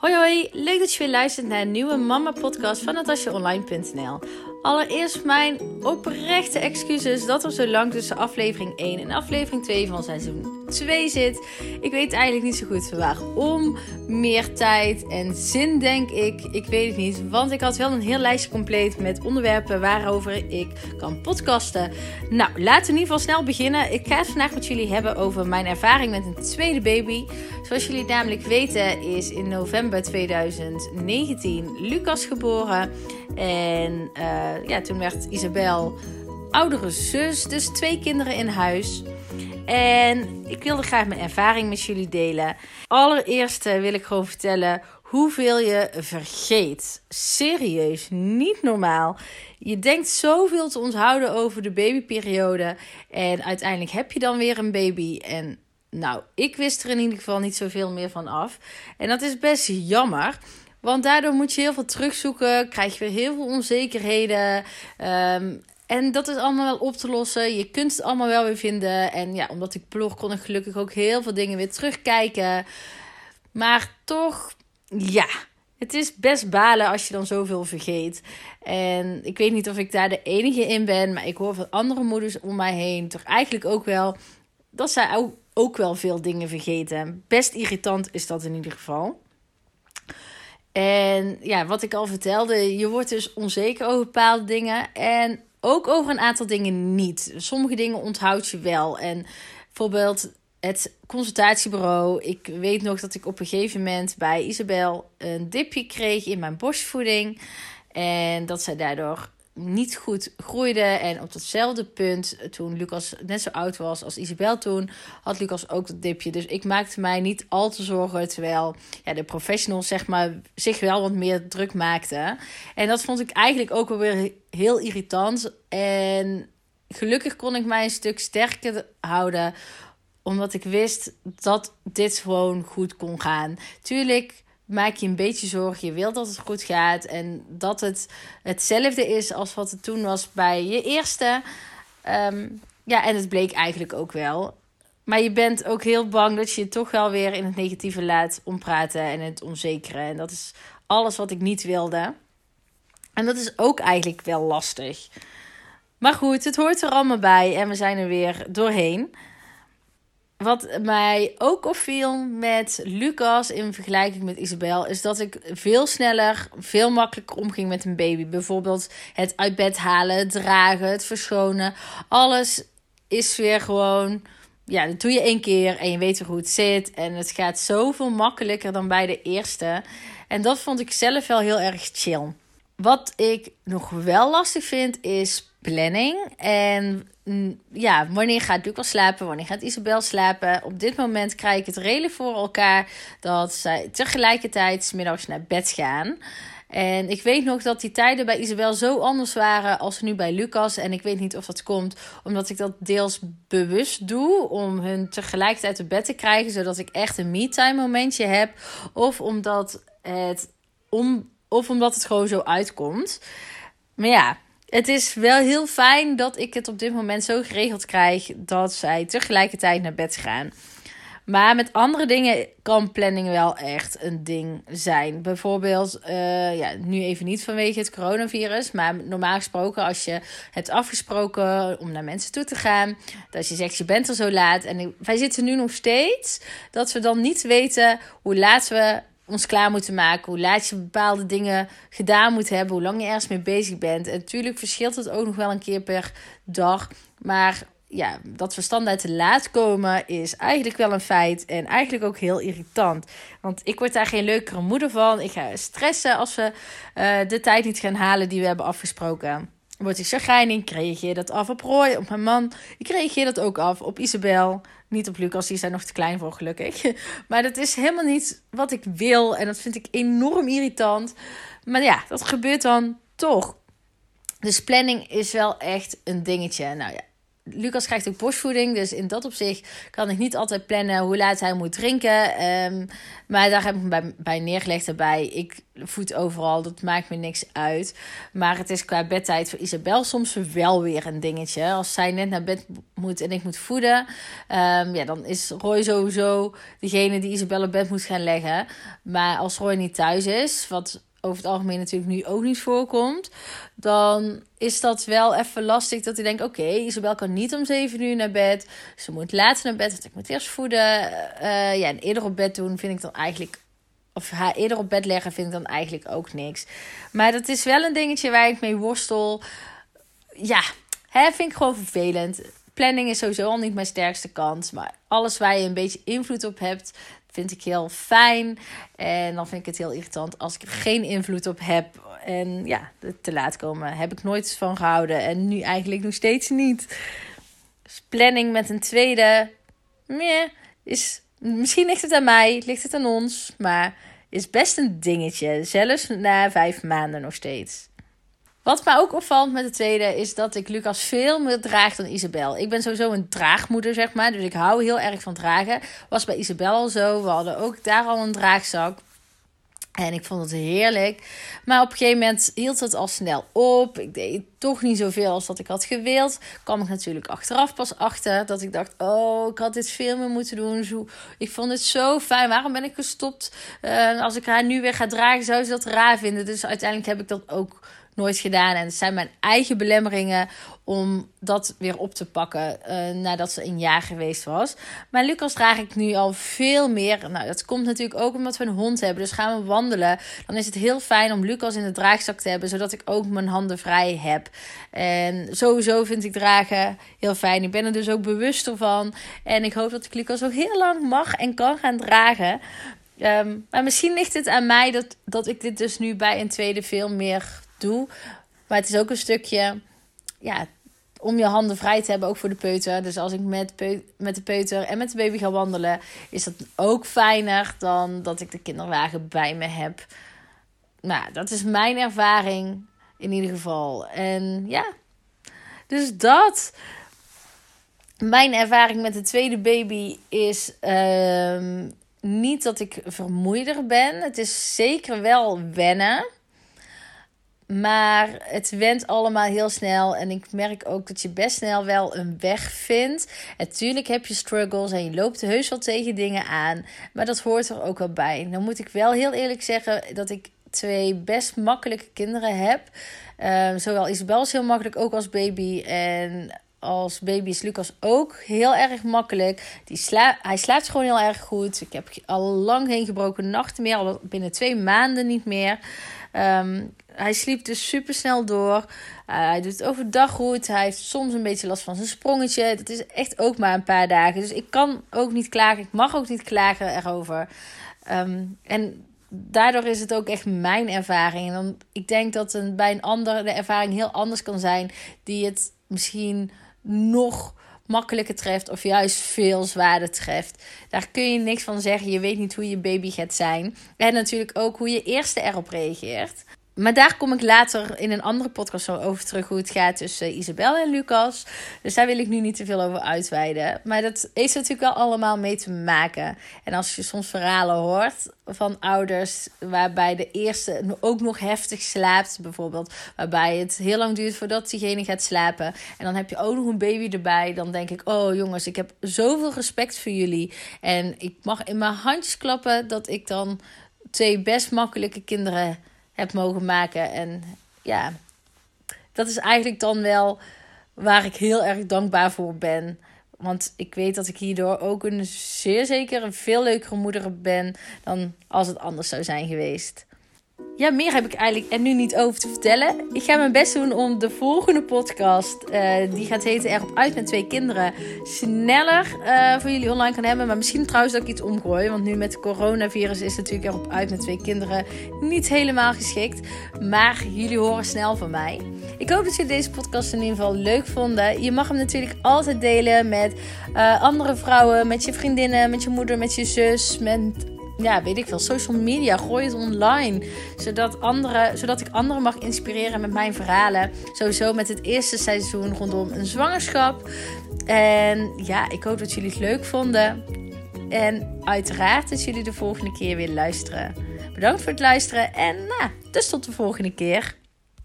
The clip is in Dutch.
Hoi hoi, leuk dat je weer luistert naar een nieuwe mama podcast van natasjaonline.nl. Allereerst mijn oprechte excuses dat er zo lang tussen aflevering 1 en aflevering 2 van seizoen 2 zit. Ik weet eigenlijk niet zo goed waarom. Meer tijd en zin, denk ik. Ik weet het niet, want ik had wel een heel lijstje compleet met onderwerpen waarover ik kan podcasten. Nou, laten we in ieder geval snel beginnen. Ik ga het vandaag met jullie hebben over mijn ervaring met een tweede baby. Zoals jullie namelijk weten is in november 2019 Lucas geboren. En uh, ja, toen werd Isabel oudere zus, dus twee kinderen in huis. En ik wilde graag mijn ervaring met jullie delen. Allereerst uh, wil ik gewoon vertellen hoeveel je vergeet. Serieus, niet normaal. Je denkt zoveel te onthouden over de babyperiode. En uiteindelijk heb je dan weer een baby. En nou, ik wist er in ieder geval niet zoveel meer van af. En dat is best jammer. Want daardoor moet je heel veel terugzoeken, krijg je weer heel veel onzekerheden. Ehm, en dat is allemaal wel op te lossen. Je kunt het allemaal wel weer vinden. En ja, omdat ik blog kon ik gelukkig ook heel veel dingen weer terugkijken. Maar toch, ja, het is best balen als je dan zoveel vergeet. En ik weet niet of ik daar de enige in ben. Maar ik hoor van andere moeders om mij heen toch eigenlijk ook wel dat zij ook, ook wel veel dingen vergeten. Best irritant is dat in ieder geval. En ja, wat ik al vertelde, je wordt dus onzeker over bepaalde dingen. En ook over een aantal dingen niet. Sommige dingen onthoud je wel. En bijvoorbeeld het consultatiebureau. Ik weet nog dat ik op een gegeven moment bij Isabel een dipje kreeg in mijn borstvoeding. En dat zij daardoor niet goed groeide. En op datzelfde punt, toen Lucas net zo oud was als Isabel toen, had Lucas ook dat dipje. Dus ik maakte mij niet al te zorgen. Terwijl ja, de professionals zeg maar, zich wel wat meer druk maakten. En dat vond ik eigenlijk ook wel weer heel irritant. En gelukkig kon ik mij een stuk sterker houden. Omdat ik wist dat dit gewoon goed kon gaan. Tuurlijk maak je een beetje zorgen. Je wilt dat het goed gaat. En dat het hetzelfde is als wat het toen was bij je eerste. Ehm, ja, en het bleek eigenlijk ook wel. Maar je bent ook heel bang dat je je toch wel weer in het negatieve laat ompraten en het onzekere. En dat is alles wat ik niet wilde. En dat is ook eigenlijk wel lastig. Maar goed, het hoort er allemaal bij en we zijn er weer doorheen. Wat mij ook opviel met Lucas in vergelijking met Isabel, is dat ik veel sneller, veel makkelijker omging met een baby. Bijvoorbeeld het uit bed halen, het dragen, het verschonen. Alles is weer gewoon, ja, dat doe je één keer en je weet weer hoe het zit. En het gaat zoveel makkelijker dan bij de eerste. En dat vond ik zelf wel heel erg chill. Wat ik nog wel lastig vind is planning. En ja, wanneer gaat Lucas slapen? Wanneer gaat Isabel slapen? Op dit moment krijg ik het redelijk voor elkaar dat zij tegelijkertijd s middags naar bed gaan. En ik weet nog dat die tijden bij Isabel zo anders waren als nu bij Lucas. En ik weet niet of dat komt omdat ik dat deels bewust doe om hun tegelijkertijd te bed te krijgen, zodat ik echt een me-time momentje heb. Of omdat het, om, of omdat het gewoon zo uitkomt. Maar ja, het is wel heel fijn dat ik het op dit moment zo geregeld krijg dat zij tegelijkertijd naar bed gaan. Maar met andere dingen kan planning wel echt een ding zijn. Bijvoorbeeld, uh, ja, nu even niet vanwege het coronavirus. Maar normaal gesproken, als je hebt afgesproken om naar mensen toe te gaan. Dat je zegt, je bent er zo laat. En wij zitten nu nog steeds dat we dan niet weten hoe laat we ons klaar moeten maken. Hoe laat je bepaalde dingen gedaan moet hebben. Hoe lang je ergens mee bezig bent. En natuurlijk verschilt het ook nog wel een keer per dag. Maar ja, dat we standaard te laat komen is eigenlijk wel een feit. En eigenlijk ook heel irritant. Want ik word daar geen leukere moeder van. Ik ga stressen als we uh, de tijd niet gaan halen die we hebben afgesproken. Word ik chagrijnig, kreeg je dat af op Roy, op mijn man. Ik reageer dat ook af op Isabel. Niet op Lucas, die zijn nog te klein voor, gelukkig. Maar dat is helemaal niet wat ik wil. En dat vind ik enorm irritant. Maar ja, dat gebeurt dan toch. Dus planning is wel echt een dingetje. Nou ja, Lucas krijgt ook borstvoeding. Dus in dat opzicht kan ik niet altijd plannen hoe laat hij moet drinken. Ehm, maar daar heb ik me bij, neergelegd erbij. Ik voed overal, dat maakt me niks uit. Maar het is qua bedtijd voor Isabel soms wel weer een dingetje. Als zij net naar bed moet en ik moet voeden, um, ja, dan is Roy sowieso degene die Isabel op bed moet gaan leggen. Maar als Roy niet thuis is, wat over het algemeen natuurlijk nu ook niet voorkomt, dan is dat wel even lastig dat ik denk, oké, Isabel kan niet om 7 uur naar bed. Ze moet later naar bed, want ik moet eerst voeden. Uh, ja, en eerder op bed doen vind ik dan eigenlijk of haar eerder op bed leggen vind ik dan eigenlijk ook niks. Maar dat is wel een dingetje waar ik mee worstel. Ja, hè, vind ik gewoon vervelend. Planning is sowieso al niet mijn sterkste kant. Maar alles waar je een beetje invloed op hebt, vind ik heel fijn. En dan vind ik het heel irritant als ik er geen invloed op heb. En ja, te laat komen heb ik nooit van gehouden. En nu eigenlijk nog steeds niet. Dus planning met een tweede. Is, misschien ligt het aan mij, ligt het aan ons. Maar is best een dingetje. Zelfs na vijf maanden nog steeds. Wat mij ook opvalt met de tweede is dat ik Lucas veel meer draag dan Isabel. Ik ben sowieso een draagmoeder, zeg maar. Dus ik hou heel erg van dragen. Was bij Isabel al zo. We hadden ook daar al een draagzak. En ik vond het heerlijk. Maar op een gegeven moment hield het al snel op. Ik deed toch niet zoveel als dat ik had gewild. Kwam ik natuurlijk achteraf pas achter. Dat ik dacht, oh, ik had dit veel meer moeten doen. Zo, ik vond het zo fijn. Waarom ben ik gestopt? Uh, als ik haar nu weer ga dragen, zou ze dat raar vinden. Dus uiteindelijk heb ik dat ook nooit gedaan. En het zijn mijn eigen belemmeringen om dat weer op te pakken uh, nadat ze een jaar geweest was. Maar Lucas draag ik nu al veel meer. Nou, dat komt natuurlijk ook omdat we een hond hebben. Dus gaan we wandelen. Dan is het heel fijn om Lucas in de draagzak te hebben, zodat ik ook mijn handen vrij heb. En sowieso vind ik dragen heel fijn. Ik ben er dus ook bewuster van. En ik hoop dat ik Lucas ook heel lang mag en kan gaan dragen. Ehm, maar misschien ligt het aan mij dat, dat ik dit dus nu bij een tweede veel meer doe. Maar het is ook een stukje, ja, om je handen vrij te hebben, ook voor de peuter. Dus als ik met, met de peuter en met de baby ga wandelen, is dat ook fijner dan dat ik de kinderwagen bij me heb. Nou, dat is mijn ervaring in ieder geval. En ja, dus dat. Mijn ervaring met de tweede baby is ehm, niet dat ik vermoeider ben. Het is zeker wel wennen. Maar het went allemaal heel snel. En ik merk ook dat je best snel wel een weg vindt. Natuurlijk heb je struggles en je loopt heus wel tegen dingen aan. Maar dat hoort er ook wel bij. Dan moet ik wel heel eerlijk zeggen dat ik twee best makkelijke kinderen heb. Um, zowel Isabel is heel makkelijk, ook als baby. En als baby is Lucas ook heel erg makkelijk. Die sla hij slaapt gewoon heel erg goed. Ik heb al lang geen gebroken nachten meer. Al binnen twee maanden niet meer. Ehm, hij sliep dus super snel door. Uh, hij doet het overdag goed. Hij heeft soms een beetje last van zijn sprongetje. Dat is echt ook maar een paar dagen. Dus ik kan ook niet klagen. Ik mag ook niet klagen erover. Um, en daardoor is het ook echt mijn ervaring. En dan, ik denk dat een, bij een ander de ervaring heel anders kan zijn. Die het misschien nog makkelijker treft of juist veel zwaarder treft. Daar kun je niks van zeggen. Je weet niet hoe je baby gaat zijn. En natuurlijk ook hoe je eerste erop reageert. Maar daar kom ik later in een andere podcast zo over terug hoe het gaat tussen Isabel en Lucas. Dus daar wil ik nu niet te veel over uitweiden. Maar dat heeft natuurlijk wel allemaal mee te maken. En als je soms verhalen hoort van ouders waarbij de eerste ook nog heftig slaapt, bijvoorbeeld, waarbij het heel lang duurt voordat diegene gaat slapen. En dan heb je ook nog een baby erbij. Dan denk ik, oh jongens, ik heb zoveel respect voor jullie. En ik mag in mijn handjes klappen dat ik dan twee best makkelijke kinderen heb mogen maken. En ja, dat is eigenlijk dan wel waar ik heel erg dankbaar voor ben. Want ik weet dat ik hierdoor ook een zeer zeker een veel leukere moeder ben dan als het anders zou zijn geweest. Ja, meer heb ik eigenlijk er nu niet over te vertellen. Ik ga mijn best doen om de volgende podcast, uh, die gaat heten Erop uit met twee kinderen, sneller uh, voor jullie online kan hebben. Maar misschien trouwens dat ik iets omgooi. Want nu met het coronavirus is natuurlijk Erop uit met twee kinderen niet helemaal geschikt. Maar jullie horen snel van mij. Ik hoop dat jullie deze podcast in ieder geval leuk vonden. Je mag hem natuurlijk altijd delen met uh, andere vrouwen, met je vriendinnen, met je moeder, met je zus, met ja, weet ik veel, social media. Gooi het online. Zodat, andere, zodat ik anderen mag inspireren met mijn verhalen. Sowieso met het eerste seizoen rondom een zwangerschap. En ja, ik hoop dat jullie het leuk vonden. En uiteraard dat jullie de volgende keer weer luisteren. Bedankt voor het luisteren en nou, dus tot de volgende keer.